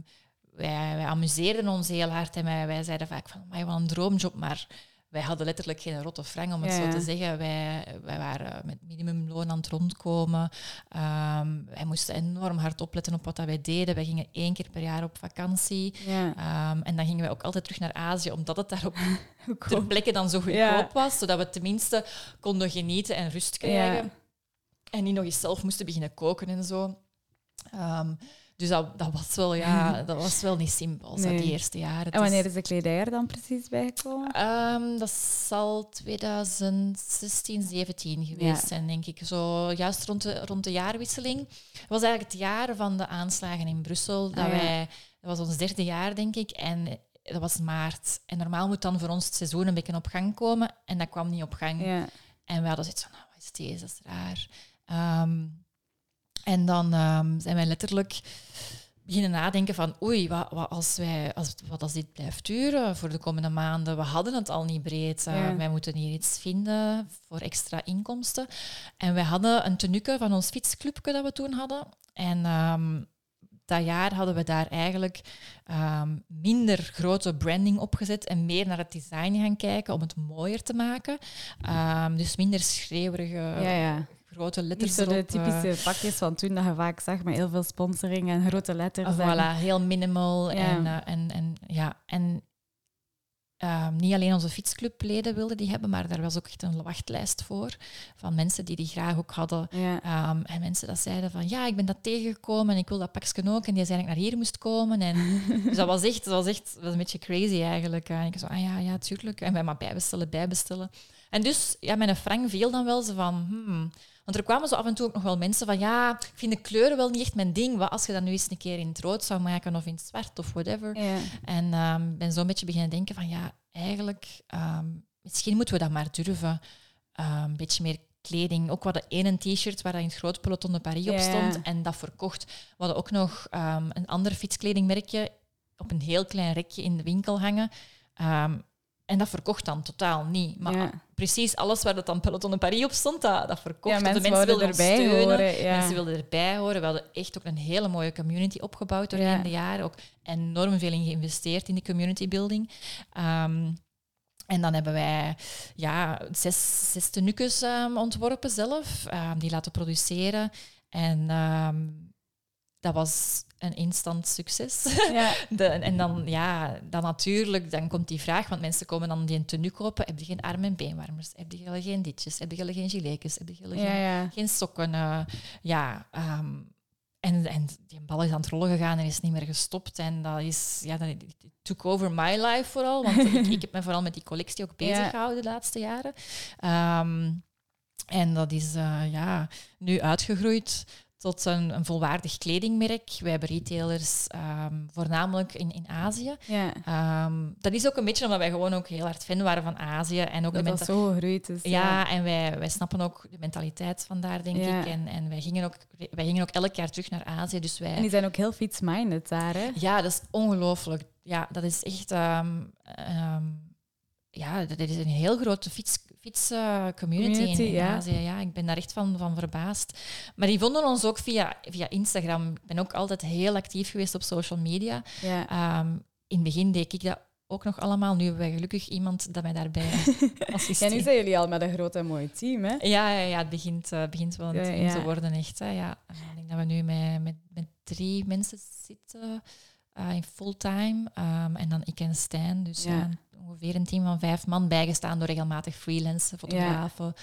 wij, wij amuseerden ons heel hard en wij, wij zeiden vaak van, wat een droomjob, maar wij hadden letterlijk geen rotte frank, om het Ja, zo te zeggen. Wij, wij waren met minimumloon aan het rondkomen. Ehm, wij moesten enorm hard opletten op wat dat wij deden. Wij gingen één keer per jaar op vakantie. Ja. Ehm, en dan gingen wij ook altijd terug naar Azië, omdat het daar ook ter Cool. plekke dan zo goedkoop Ja. was, zodat we tenminste konden genieten en rust krijgen. En niet nog eens zelf moesten beginnen koken en zo. Ehm, dus dat, dat, was wel, ja, dat was wel niet simpel, Nee. die eerste jaren. En wanneer Dus, is de kledij er dan precies bijgekomen? ehm, dat zal 2016, 17 geweest Ja. zijn, denk ik. Zo juist rond de, rond de jaarwisseling. Het was eigenlijk het jaar van de aanslagen in Brussel. Dat, Ah, ja. wij, dat was ons derde jaar, denk ik. En dat was maart. En normaal moet dan voor ons het seizoen een beetje op gang komen. En dat kwam niet op gang. Ja. En we hadden zoiets van, nou, wat is deze? Dat is raar. Ehm, en dan ehm, zijn wij letterlijk beginnen nadenken van, oei, wat, wat, als wij, als, wat als dit blijft duren voor de komende maanden? We hadden het al niet breed. Uh, Ja. Wij moeten hier iets vinden voor extra inkomsten. En wij hadden een tenuke van ons fietsclubje dat we toen hadden. En ehm, dat jaar hadden we daar eigenlijk ehm, minder grote branding opgezet en meer naar het design gaan kijken om het mooier te maken. Ehm, dus minder schreeuwerige ja, ja. grote Niet letters zo de eh, typische pakjes van toen dat je vaak zag met heel veel sponsoring en grote letters. En- voilà, heel minimal. Ja. En, eh, en, en, ja, en ehm, niet alleen onze fietsclubleden wilden die hebben, maar daar was ook echt een wachtlijst voor van mensen die die graag ook hadden. Ja. Ehm, en mensen dat zeiden van, ja, ik ben dat tegengekomen en ik wil dat pakje ook. En die zei dat ik naar hier moest komen. En, dus dat was echt, dat was echt dat was een beetje crazy eigenlijk. En ik zo, ah ja, ja, tuurlijk. En wij maar bijbestellen, bijbestellen. En dus, ja, mijn frank viel dan wel zo van, hmm. Want er kwamen zo af en toe ook nog wel mensen van, ja, ik vind de kleuren wel niet echt mijn ding. Wat als je dat nu eens een keer in het rood zou maken of in het zwart of whatever. Ja. En ehm ben zo'n beetje beginnen denken van, ja, eigenlijk, ehm, misschien moeten we dat maar durven. Ehm, Een beetje meer kleding. Ook we hadden één t-shirt waar dat in het groot peloton de Paris op stond en dat verkocht. We hadden ook nog een ander fietskledingmerkje op een heel klein rekje in de winkel hangen. En dat verkocht dan totaal niet. Maar Ja. precies alles waar dat dan Peloton de Paris op stond, dat, dat verkocht. Ja, mensen de mensen wilden erbij steunen. horen, ja. Mensen wilden erbij horen. We hadden echt ook een hele mooie community opgebouwd doorheen de jaren. Ook enorm veel in geïnvesteerd in de community building. Ehm, en dan hebben wij ja, zes, zes ehm, ontworpen zelf, ehm, die laten produceren. En dat was een instant succes. Ja. De, en dan, ja, dan natuurlijk, dan komt die vraag, want mensen komen dan die tenue kopen. Heb je geen arm- en beenwarmers? Heb je geen ditjes? Heb je geen giletjes? Heb je geen, Ja, ja. geen sokken? eh, ja, ehm, en, en die bal is aan het rollen gegaan en is niet meer gestopt. En dat is, ja, dat took over my life vooral. Want ik, ik heb me vooral met die collectie ook bezig gehouden de laatste jaren. Ehm, en dat is eh, ja, nu uitgegroeid tot een, een volwaardig kledingmerk. Wij hebben retailers ehm, voornamelijk in, in Azië. ja. Ehm, dat is ook een beetje omdat wij gewoon ook heel hard fan waren van Azië. En ook de Dat menta- was zo gegroeid. Dus, ja, en wij, wij snappen ook de mentaliteit vandaar, denk Ja. ik. En, en wij, gingen ook, wij gingen ook elk jaar terug naar Azië. Dus wij, En die zijn ook heel fietsminded daar, hè? ja, dat is ongelooflijk. Ja, dat is echt... ehm, ja, dat is een heel grote fiets, fiets eh, community, in, ja. Azië. Ja, ik ben daar echt van, van verbaasd. Maar die vonden ons ook via, via Instagram. Ik ben ook altijd heel actief geweest op social media. Ja. Ehm, in het begin deed ik dat ook nog allemaal. Nu hebben wij gelukkig iemand dat mij daarbij assisteert. nu zijn jullie al met een groot en mooi team, hè? Ja, ja, ja het begint, eh, begint wel een team ja. te worden, echt. Hè, ja. Ik denk dat we nu met, met, met drie mensen zitten eh, in fulltime. Ehm, en dan ik en Stijn. Dus Ja. Ongeveer een team van vijf man, bijgestaan door regelmatig freelance fotografen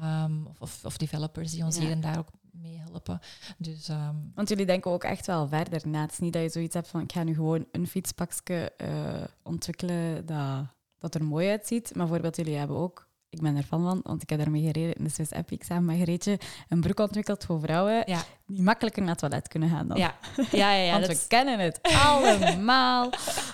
ehm, of, of, of developers die ons Ja. hier en daar ook meehelpen. Dus ehm, Want jullie denken ook echt wel verder na. Het is niet dat je zoiets hebt van, ik ga nu gewoon een fietspakje eh, ontwikkelen dat dat er mooi uitziet. Maar bijvoorbeeld, jullie hebben ook ik ben ervan van, want ik heb daarmee gereden in de Swiss Epic samen met een broek ontwikkeld voor vrouwen Ja. die makkelijker naar het toilet kunnen gaan dan. Ja, ja, ja. ja want dat we is- kennen het allemaal.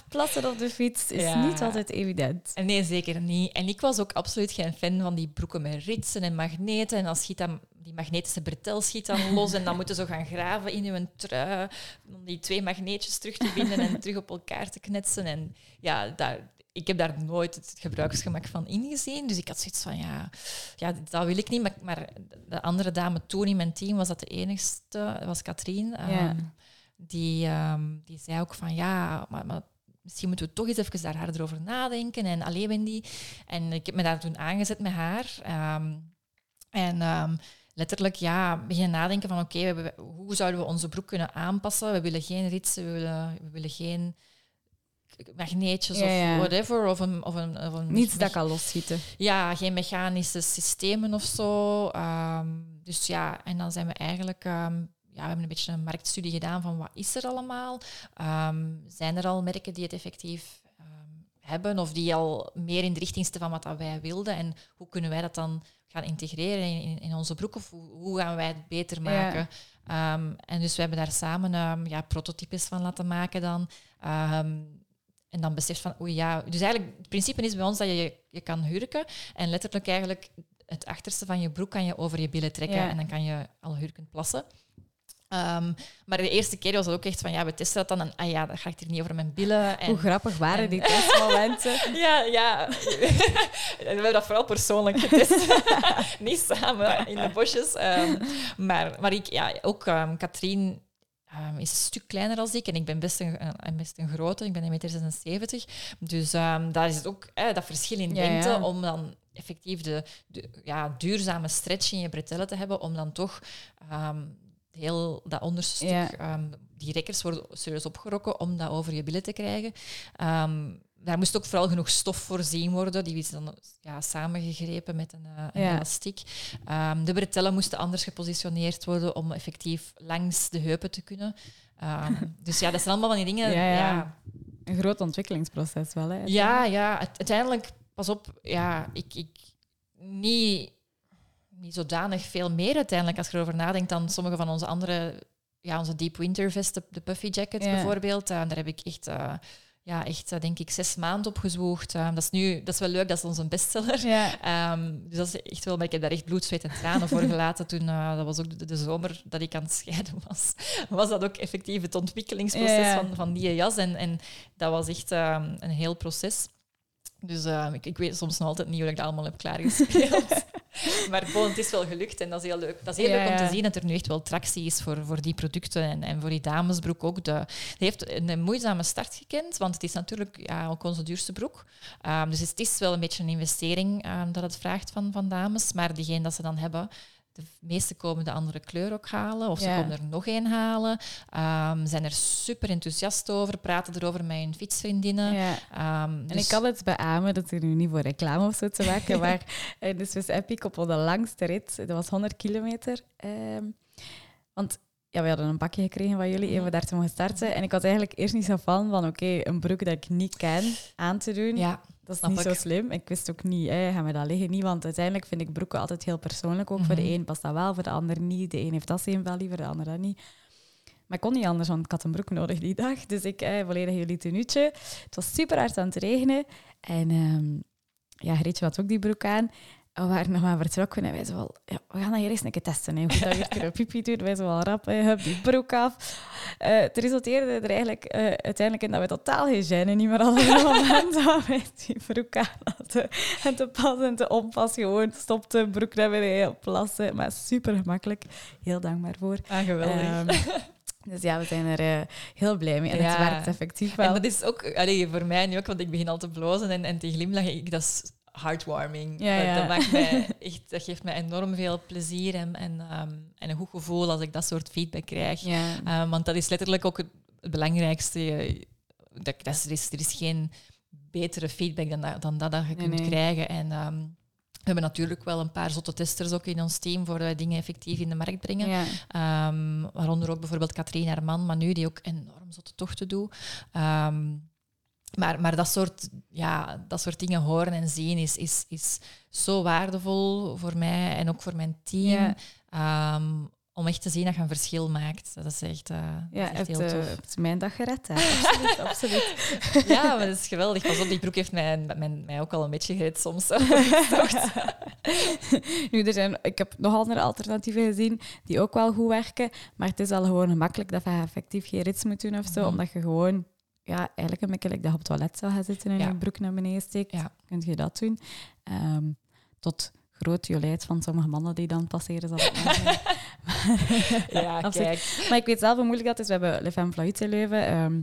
Plassen op de fiets is Ja. niet altijd evident. Nee, zeker niet. En ik was ook absoluut geen fan van die broeken met ritsen en magneten. En dan schiet dan, die magnetische bretel schiet dan los en dan moeten ze gaan graven in hun trui om die twee magneetjes terug te vinden en terug op elkaar te knetsen. En ja, daar, ik heb daar nooit het gebruiksgemak van ingezien. Dus ik had zoiets van, ja, ja dat wil ik niet. Maar, maar de andere dame toen in mijn team was dat de enigste, dat was Katrien. Ja. Ehm, die, ehm, die zei ook van, ja, maar, maar misschien moeten we toch eens even daar harder over nadenken. En alleen Wendy. En ik heb me daar toen aangezet met haar. Ehm, en letterlijk, ja, beginnen nadenken van oké, hoe zouden we onze broek kunnen aanpassen? We willen geen ritsen, we willen, we willen geen magneetjes Ja, ja. of whatever. Of een, of een, of een Niets dat kan losschieten. ja, geen mechanische systemen of zo. Ehm, dus ja, en dan zijn we eigenlijk... ehm, ja, we hebben een beetje een marktstudie gedaan van wat is er allemaal. Ehm, zijn er al merken die het effectief hebben of die al meer in de richting staan van wat dat wij wilden? En hoe kunnen wij dat dan gaan integreren in, in, onze broek? Of hoe, hoe gaan wij het beter maken? En dus we hebben daar samen ja, prototypes van laten maken dan. En dan beseft van, oei ja. Dus eigenlijk, het principe is bij ons dat je je kan hurken. En letterlijk eigenlijk het achterste van je broek kan je over je billen trekken. Ja. En dan kan je al hurkend plassen. Ehm, maar de eerste keer was het ook echt van, ja, we testen dat dan. En ah ja, dat gaat hier niet over mijn billen. En, Hoe grappig waren en- die testmomenten? ja, ja. we hebben dat vooral persoonlijk getest. Niet samen in de bosjes. Ehm, maar, maar ik, ja, ook ehm Katrien ehm, is een stuk kleiner als ik. En ik ben best een, een, best een grote. Ik ben 1,76 meter. Dus ehm, daar is het ook eh, dat verschil in lengte. ja. Om dan effectief de, de ja, duurzame stretch in je bretellen te hebben. Om dan toch... ehm, heel dat onderste stuk, Ja. die rekkers worden serieus opgerokken om dat over je billen te krijgen. Daar moest ook vooral genoeg stof voorzien worden. Die is dan ja, samengegrepen met een, eh, een Ja. elastiek. Ehm, de bretellen moesten anders gepositioneerd worden om effectief langs de heupen te kunnen. Ehm, dus ja, dat zijn allemaal van die dingen. Ja, ja. Een groot ontwikkelingsproces wel, hè? ja, ja, uite- uiteindelijk, pas op, ja, ik, ik niet, niet zodanig veel meer uiteindelijk als je erover nadenkt dan sommige van onze andere, ja, onze Deep Winter Vest, de, de Puffy Jacket Ja. bijvoorbeeld. Eh, daar heb ik echt, eh, ja, echt denk ik, zes maanden op gezwoegd. Eh, dat is nu, dat is wel leuk, dat is onze bestseller. Ja. Ehm, dus dat is echt wel, maar ik heb daar echt bloed, zweet en tranen voor gelaten toen, eh, dat was ook de, de zomer dat ik aan het scheiden was. Was dat ook effectief het ontwikkelingsproces Ja. Van, van die jas. En, en dat was echt ehm, een heel proces. Dus ik, ik weet soms nog altijd niet hoe ik dat allemaal heb klaargespeeld. maar bon, het is wel gelukt en dat is heel leuk. Dat is heel Ja, leuk om te zien dat er nu echt wel tractie is voor, voor die producten. En, en voor die damesbroek ook. De, die heeft een, een moeizame start gekend, want het is natuurlijk ja, ook onze duurste broek. Ehm, dus het is wel een beetje een investering ehm, dat het vraagt van, van dames. Maar diegene dat ze dan hebben, de meeste komen de andere kleur ook halen. Of ze komen er nog één halen. Ehm, zijn er super enthousiast over, praten erover met hun fietsvriendinnen. Ja. Ehm, En dus- ik kan het beamen, dat is nu niet voor reclame of zo te maken, maar eh, de Swiss Epic op de langste rit, dat was 100 kilometer. ehm, want ja, we hadden een pakje gekregen van jullie, even daar te mogen starten. En ik was eigenlijk eerst niet zo van van, oké, een broek dat ik niet ken aan te doen. Ja, Dat is Snap niet ik. zo slim. Ik wist ook niet, hè, gaan we dat liggen? Niet, want uiteindelijk vind ik broeken altijd heel persoonlijk. Ook voor de Mhm. een past dat wel, voor de ander niet. De een heeft dat wel liever, de ander dat niet. Maar ik kon niet anders, want ik had een broek nodig die dag. Dus ik eh, volledig jullie tenuutje. Het was super hard aan het regenen. En ehm ja, Greetje had ook die broek aan. En we waren nog maar vertrokken en wij zo wel, ja, we gaan dat hier eens een keer testen. Hè. Hoe dat hier kunnen pipi doen. Wij zo wel rap, hè, hup, die broek af. Eh, het resulteerde er eigenlijk eh, uiteindelijk in dat we totaal geen gêne niet meer hadden. dat wij die broek aan hadden. En te pas en te onpas gewoon stopte, broek naar beneden, plassen. Maar super gemakkelijk. Heel dankbaar voor. ah, geweldig. Ehm, dus ja, we zijn er eh, heel blij mee. En het werkt effectief wel. En dat is ook allee, voor mij nu ook, want ik begin al te blozen en, en te glimlachen. Ik, dat is heartwarming. Ja, dat, ja. Dat, maakt mij echt, dat geeft mij enorm veel plezier en, en, ehm, en een goed gevoel als ik dat soort feedback krijg. ja. Ehm, want dat is letterlijk ook het, het belangrijkste. eh, Dat, dat is, er, is, er is geen betere feedback dan dat, dan dat, dat je Nee, kunt nee. krijgen. En ehm, we hebben natuurlijk wel een paar zotte testers ook in ons team voor wij dingen effectief in de markt brengen. ja. Waaronder ook bijvoorbeeld Katrien Herman, Manu, die ook enorm zotte tochten doet. Maar, maar dat, soort, ja, dat soort dingen horen en zien is, is, is zo waardevol voor mij en ook voor mijn team. Ja. Um, om echt te zien dat je een verschil maakt. Dat is echt, uh, ja, dat is echt heel het, tof. uh, het is mijn dag gered. Hè. Absoluut, absoluut. Ja, maar dat is geweldig. Pas op, die broek heeft mij, mij, mij ook al een beetje gered soms. nu, er zijn, ik heb nog andere alternatieven gezien die ook wel goed werken, maar het is al gewoon gemakkelijk dat je effectief geen rits moet doen of zo, Mhm. omdat je gewoon ja, eigenlijk een beetje like dat je op het toilet zou gaan zitten en Ja. je broek naar beneden steekt, Ja. kun je dat doen. Ehm, tot groot jolijt van sommige mannen die dan passeren. Zal ja, kijk. Maar ik weet zelf hoe moeilijk dat is. We hebben Le Femme Fluide in Leuven. ehm,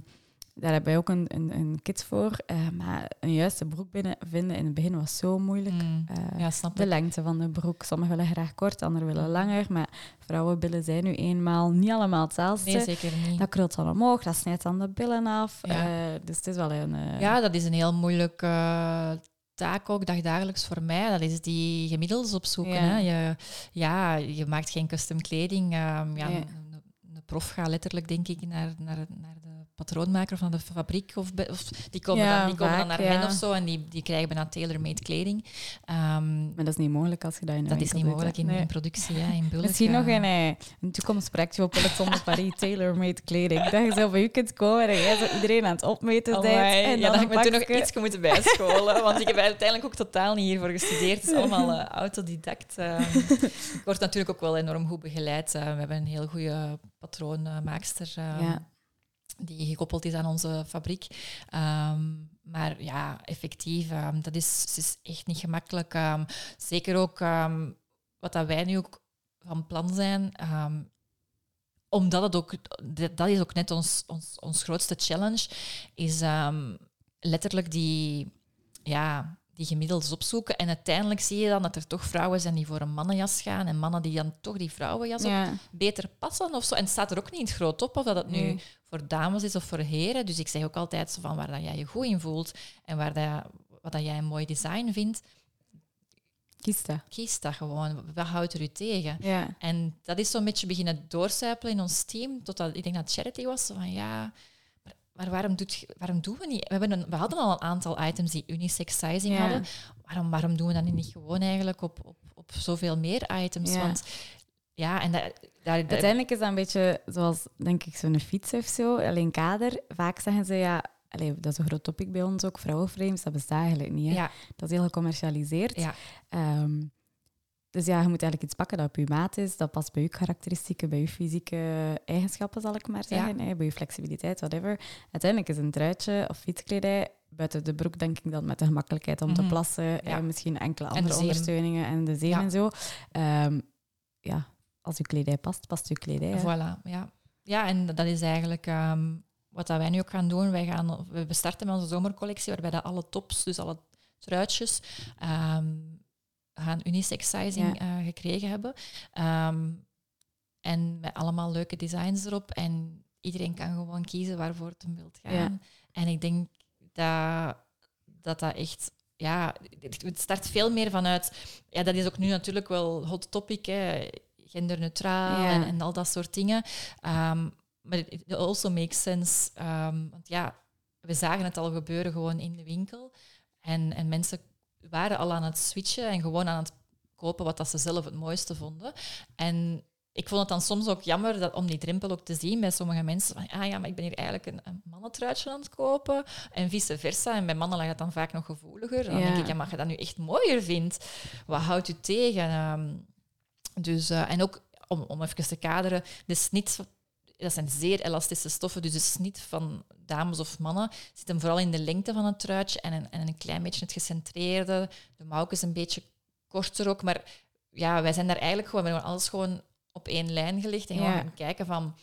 daar hebben wij ook een, een, een kit voor. eh, maar een juiste broek binnen vinden in het begin was zo moeilijk. Mm, Eh, ja, snap de ik. lengte van de broek. Sommigen willen graag kort, anderen willen langer. Maar vrouwenbillen zijn nu eenmaal niet allemaal hetzelfde. Nee, zeker niet. dat krult dan omhoog, dat snijdt dan de billen af. Ja. Eh, dus het is wel een... Ja, dat is een heel moeilijke taak ook dagdagelijks voor mij. Dat is die gemiddels opzoeken. Ja. Hè. Je, ja, je maakt geen custom kleding. ehm, ja, prof gaat letterlijk, denk ik, naar, naar, naar patroonmaker of naar de fabriek. Of, die komen, Ja, dan, die komen dan naar hen of zo en die, die krijgen bijna tailor-made kleding. Ehm, Maar dat is niet mogelijk als je dat in de dat is niet mogelijk in, Nee. in productie, ja, in bulk. Misschien nog eh. een, eh, een toekomstprojectje op Peloton de Paris, tailor-made kleding. Dat je zo bij u kunt komen en jij zo iedereen aan het opmeten bent. Amai, En ja, dan dan heb ik me toen nog iets moeten bijscholen, want ik heb uiteindelijk ook totaal niet hiervoor gestudeerd. Het is allemaal eh, autodidact. eh. ik word natuurlijk ook wel enorm goed begeleid. Eh, we hebben een heel goede patroonmaakster eh, Ja. Die gekoppeld is aan onze fabriek. Ehm, maar ja, effectief, ehm, dat is, is echt niet gemakkelijk. Ehm, zeker ook wat dat wij nu ook van plan zijn, omdat het ook, dat is ook net ons, ons, ons grootste challenge, is letterlijk die, ja, die gemiddels opzoeken. En uiteindelijk zie je dan dat er toch vrouwen zijn die voor een mannenjas gaan en mannen die dan toch die vrouwenjas Ja. beter passen of zo. En het staat er ook niet in het groot op of dat het nu Nee. voor dames is of voor heren. Dus ik zeg ook altijd zo van waar dat jij je goed in voelt en waar dat, wat dat jij een mooi design vindt, Kies dat. kies dat gewoon. Wat houdt er u tegen? Ja. En dat is zo'n beetje beginnen doorcijpelen in ons team, totdat ik denk dat Charity was, van ja, maar, waarom, doet, waarom doen we niet? We, hebben een, we hadden al een aantal items die unisex sizing Ja. hadden. Waarom, waarom doen we dat niet gewoon eigenlijk op, op, op zoveel meer items? Ja. Want ja, en dat, daar- Uiteindelijk is dat een beetje zoals, denk ik, zo'n fiets of zo. Alleen kader. Vaak zeggen ze, ja... Allee, dat is een groot topic bij ons ook. Vrouwenframes, dat bestaat eigenlijk niet. Hè. ja, Dat is heel gecommercialiseerd. ja, Ehm, dus ja, je moet eigenlijk iets pakken dat op je maat is. Dat past bij je karakteristieken, bij je fysieke eigenschappen, zal ik maar zeggen. Hè, bij je flexibiliteit, whatever. Uiteindelijk is een truitje of fietskledij... Buiten de broek denk ik dan met de gemakkelijkheid om te Mhm. plassen. En misschien enkele de andere ondersteuningen en de zeem Ja. en zo. Ehm, ja, als je kledij past, past je kledij. voilà. Ja. ja, en dat is eigenlijk ehm, wat dat wij nu ook gaan doen. Wij gaan, we starten met onze zomercollectie, waarbij dat alle tops, dus alle truitjes, ehm, gaan unisex sizing eh, gekregen hebben. Ehm, en met allemaal leuke designs erop. En iedereen kan gewoon kiezen waarvoor het hem wilt gaan. Ja. En ik denk dat dat, dat echt... Ja, het start veel meer vanuit... Ja, dat is ook nu natuurlijk wel hot topic, hè, genderneutraal Ja. en, en al dat soort dingen. Ehm, maar it also makes sense. ehm, want ja, we zagen het al gebeuren gewoon in de winkel. En, en mensen waren al aan het switchen en gewoon aan het kopen wat dat ze zelf het mooiste vonden. En ik vond het dan soms ook jammer dat, om die drempel ook te zien bij sommige mensen. Van, ah ja, maar ik ben hier eigenlijk een, een mannentruitje aan het kopen. En vice versa. En bij mannen lag het dan vaak nog gevoeliger. Dan Ja. denk ik, ja, maar je dat nu echt mooier vindt, wat houdt u tegen? Ehm, dus, eh, en ook om, om even te kaderen, de snit, dat zijn zeer elastische stoffen, dus de snit van dames of mannen zit hem vooral in de lengte van het truitje en een, en een klein beetje het gecentreerde. De mouw is een beetje korter ook, maar ja, wij zijn daar eigenlijk gewoon, we hebben alles gewoon op één lijn gelegd en gewoon Ja. gaan kijken van,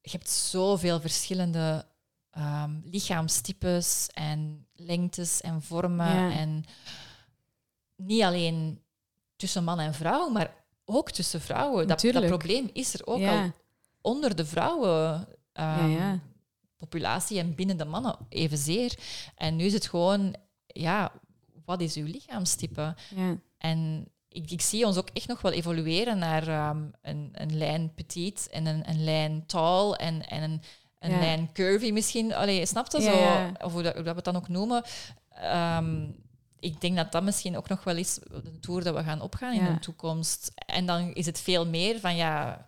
je hebt zoveel verschillende ehm, lichaamstypes en lengtes en vormen Ja. en niet alleen tussen man en vrouw, maar ook tussen vrouwen. Dat, dat probleem is er ook Ja. al onder de vrouwen. ehm, ja. Populatie en binnen de mannen evenzeer. En nu is het gewoon, ja, wat is uw lichaamstype? Ja. En ik, ik zie ons ook echt nog wel evolueren naar ehm, een, een lijn petit en een, een lijn tall en, en een, een Ja. lijn curvy misschien. Allee, snap je Ja, zo? Of hoe dat, hoe dat we het dan ook noemen. Ehm, ik denk dat dat misschien ook nog wel is de tour dat we gaan opgaan in de toekomst. En dan is het veel meer van ja,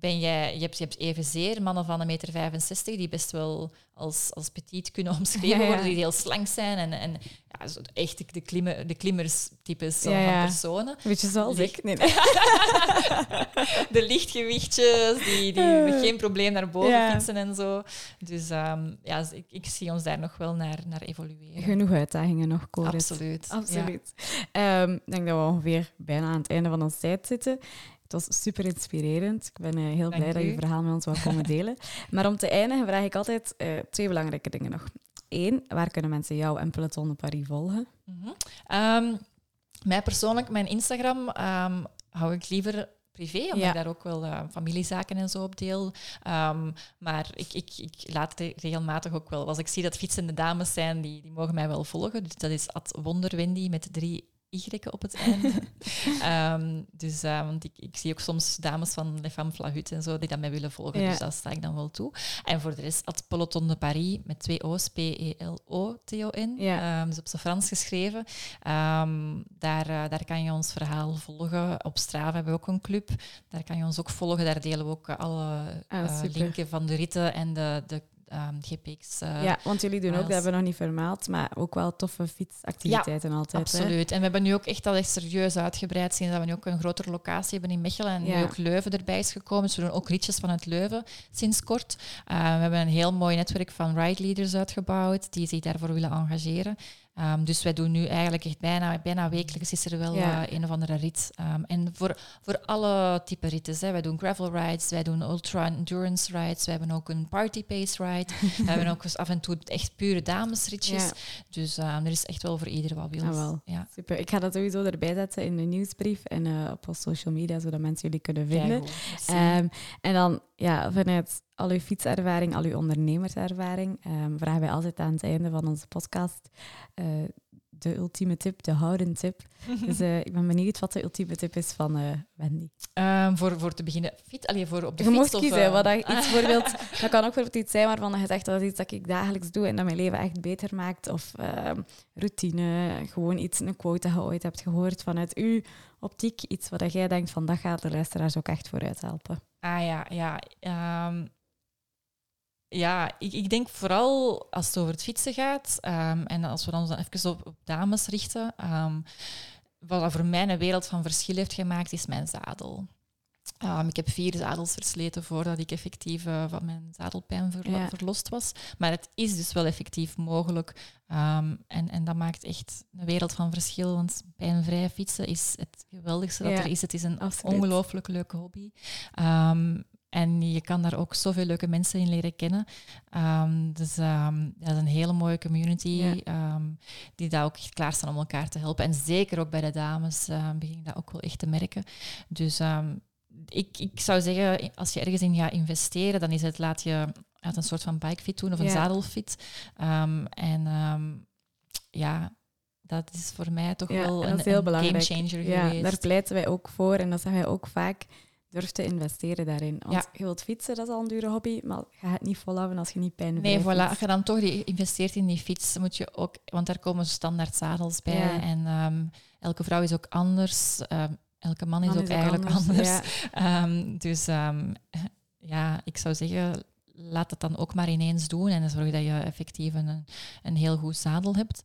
ben jij, je hebt, je hebt evenzeer mannen van een meter 65 die best wel als, als petit kunnen omschreven Ja, ja. worden, die heel slank zijn en, en ja, zo echt de, klimmer, de klimmerstypes Ja, van personen. Weet je zoals ik? Nee, nee. de lichtgewichtjes, die, die met geen probleem naar boven fietsen en zo. Dus ehm, ja, ik, ik zie ons daar nog wel naar, naar evolueren. Genoeg uitdagingen nog, Corit. Absoluut. Absoluut. Ehm, ik denk dat we ongeveer bijna aan het einde van onze tijd zitten. Het was super inspirerend. Ik ben eh, heel Dank blij dat je verhaal met ons wou komen delen. maar om te eindigen vraag ik altijd eh, twee belangrijke dingen nog. Eén, waar kunnen mensen jou en Peloton de Paris volgen? Ehm, mij persoonlijk, mijn Instagram ehm, hou ik liever privé, omdat Ja. ik daar ook wel eh, familiezaken en zo op deel. Ehm, maar ik, ik, ik laat re- regelmatig ook wel, als ik zie dat fietsende dames zijn, die, die mogen mij wel volgen. Dus dat is at wonderwendy met drie y'en op het einde. Ehm, dus, eh, want ik, ik zie ook soms dames van Les Femmes Flahut en zo die dat mij willen volgen. Ja. Dus dat sta ik dan wel toe. En voor de rest, at Peloton de Paris met twee O's, P-E-L-O-T-O-N. Ja. Ehm, dus op zijn Frans geschreven. Ehm, daar, eh, daar kan je ons verhaal volgen. Op Strava hebben we ook een club. Daar kan je ons ook volgen. Daar delen we ook eh, alle Ah, linken van de ritten en de, de ehm, GPX. eh, ja, want jullie doen ook, dat hebben we nog niet vermeld, maar ook wel toffe fietsactiviteiten altijd. hè? Absoluut. En we hebben nu ook echt al echt serieus uitgebreid sinds dat we nu ook een grotere locatie hebben in Mechelen en Ja. nu ook Leuven erbij is gekomen. Dus we doen ook ritjes vanuit Leuven sinds kort. Eh, we hebben een heel mooi netwerk van ride leaders uitgebouwd die zich daarvoor willen engageren. Ehm, dus wij doen nu eigenlijk echt bijna, bijna wekelijks is er wel Ja. eh, een of andere rit. Ehm, en voor, voor alle type ritten. Hè. Wij doen gravel rides, wij doen ultra endurance rides, we hebben ook een party pace ride. we hebben ook eens af en toe echt pure damesritjes. Ja. Dus ehm, er is echt wel voor ieder wat wil. Ah, wel. Ja. Super. Ik ga dat sowieso erbij zetten in de nieuwsbrief en eh, op onze social media, zodat mensen jullie kunnen vinden. En dan ja, vanuit al uw fietservaring, al uw ondernemerservaring, ehm, vragen wij altijd aan het einde van onze podcast eh, de ultieme tip, de houden tip. Dus eh, ik ben benieuwd wat de ultieme tip is van eh, Wendy. Ehm, voor, voor te beginnen, fit, allee, voor op de Je fiets mocht of, kiezen, eh, wat dat iets bijvoorbeeld, dat kan ook bijvoorbeeld iets zijn waarvan je zegt dat is iets dat ik dagelijks doe en dat mijn leven echt beter maakt. Of ehm, routine, gewoon iets, een quote dat je ooit hebt gehoord vanuit uw optiek. Iets wat jij denkt van dat gaat de luisteraars ook echt vooruit helpen. Ah ja, ja. Ja, ik, ik denk vooral als het over het fietsen gaat ehm, en als we ons dan even op, op dames richten, ehm, wat voor mij een wereld van verschil heeft gemaakt, is mijn zadel. Ehm, ik heb vier zadels versleten voordat ik effectief eh, van mijn zadelpijn Ja. verlost was. Maar het is dus wel effectief mogelijk. En, en dat maakt echt een wereld van verschil. Want pijnvrij fietsen is het geweldigste dat Ja, er is. Het is een ongelooflijk leuke hobby. Ehm, en je kan daar ook zoveel leuke mensen in leren kennen. Ehm, dus ehm, dat is een hele mooie community Ja. ehm, die daar ook echt klaarstaan om elkaar te helpen. En zeker ook bij de dames begin ik dat ook wel echt te merken. Dus ik, ik zou zeggen, als je ergens in gaat investeren, dan is het laat je uit een soort van bikefit doen of een Ja. zadelfit. En ja, dat is voor mij toch Ja, wel en een, een gamechanger Ja, geweest. daar pleiten wij ook voor en dat zeggen wij ook vaak. Durf te investeren daarin. Want Ja. je wilt fietsen, dat is al een dure hobby, maar ga het niet volhouden als je niet pijn Nee, voilà. Als je dan toch die investeert in die fiets, moet je ook... Want daar komen standaard zadels bij. Ja. En ehm, elke vrouw is ook anders. ehm, elke man is ook eigenlijk anders. Ja. Ehm, dus ja, ik zou zeggen, laat het dan ook maar ineens doen. En zorg dat je effectief een, een heel goed zadel hebt.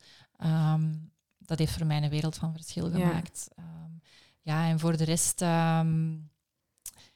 Dat heeft voor mij een wereld van verschil gemaakt. Ja, en voor de rest...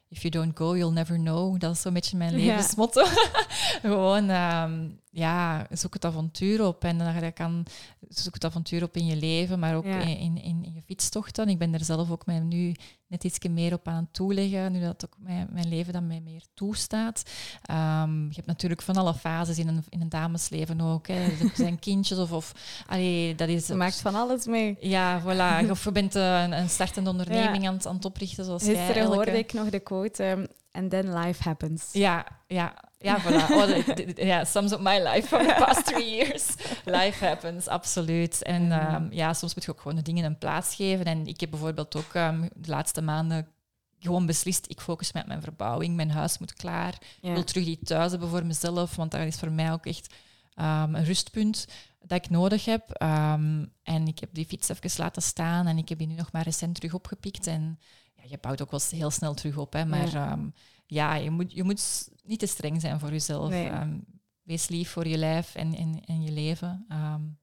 If you don't go, you'll never know. Dat is zo'n beetje mijn levensmotto. Gewoon, ehm, ja, zoek het avontuur op. En dan je kan, zoek het avontuur op in je leven, maar ook Ja. in, in, in, je fietstochten. Ik ben er zelf ook mij nu net iets meer op aan het toeleggen, nu dat ook mijn, mijn leven dan mij meer toestaat. Ehm, je hebt natuurlijk van alle fases in een, in een damesleven ook. Hè. Er zijn kindjes of... of allee, dat is, Je maakt van alles mee. ja, voilà. Of je bent eh, een, een startende onderneming aan, het, aan het oprichten, zoals jij. Gisteren hoorde ik nog de quote, ehm, and then life happens. Ja, ja, ja, voilà. Oh, ja, sums up my life from the past three years. Life happens, absoluut. En Ja. ehm, ja, soms moet je ook gewoon de dingen een plaats geven. En ik heb bijvoorbeeld ook ehm, de laatste maanden gewoon beslist, ik focus me op mijn verbouwing, mijn huis moet klaar. Ik wil terug die thuis hebben voor mezelf, want dat is voor mij ook echt ehm, een rustpunt dat ik nodig heb. En ik heb die fiets even laten staan en ik heb die nu nog maar recent terug opgepikt. En ja, je bouwt ook wel heel snel terug op, hè, maar ja, ja je, moet, je moet niet te streng zijn voor jezelf. wees lief voor je lijf en, en, en je leven.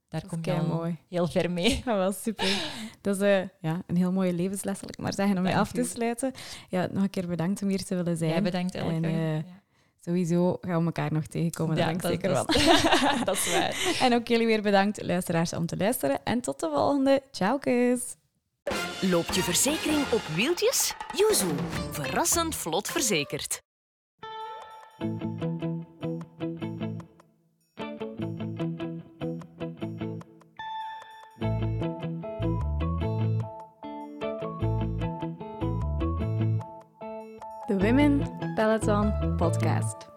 Daar kom je mooi. heel ver mee. Dat was super. Dat is uh, ja, een heel mooie levensles, zal ik maar zeggen, om mee af te sluiten. Ja, nog een keer bedankt om hier te willen zijn. Jij bedankt, Elke. En, uh, Sowieso gaan we elkaar nog tegenkomen, ja, dat ik zeker van. dat is waar. En ook jullie weer bedankt, luisteraars, om te luisteren. En tot de volgende. Ciao, kus. Loopt je verzekering op wieltjes? Yuzu. Verrassend vlot verzekerd. The Women Peloton Podcast.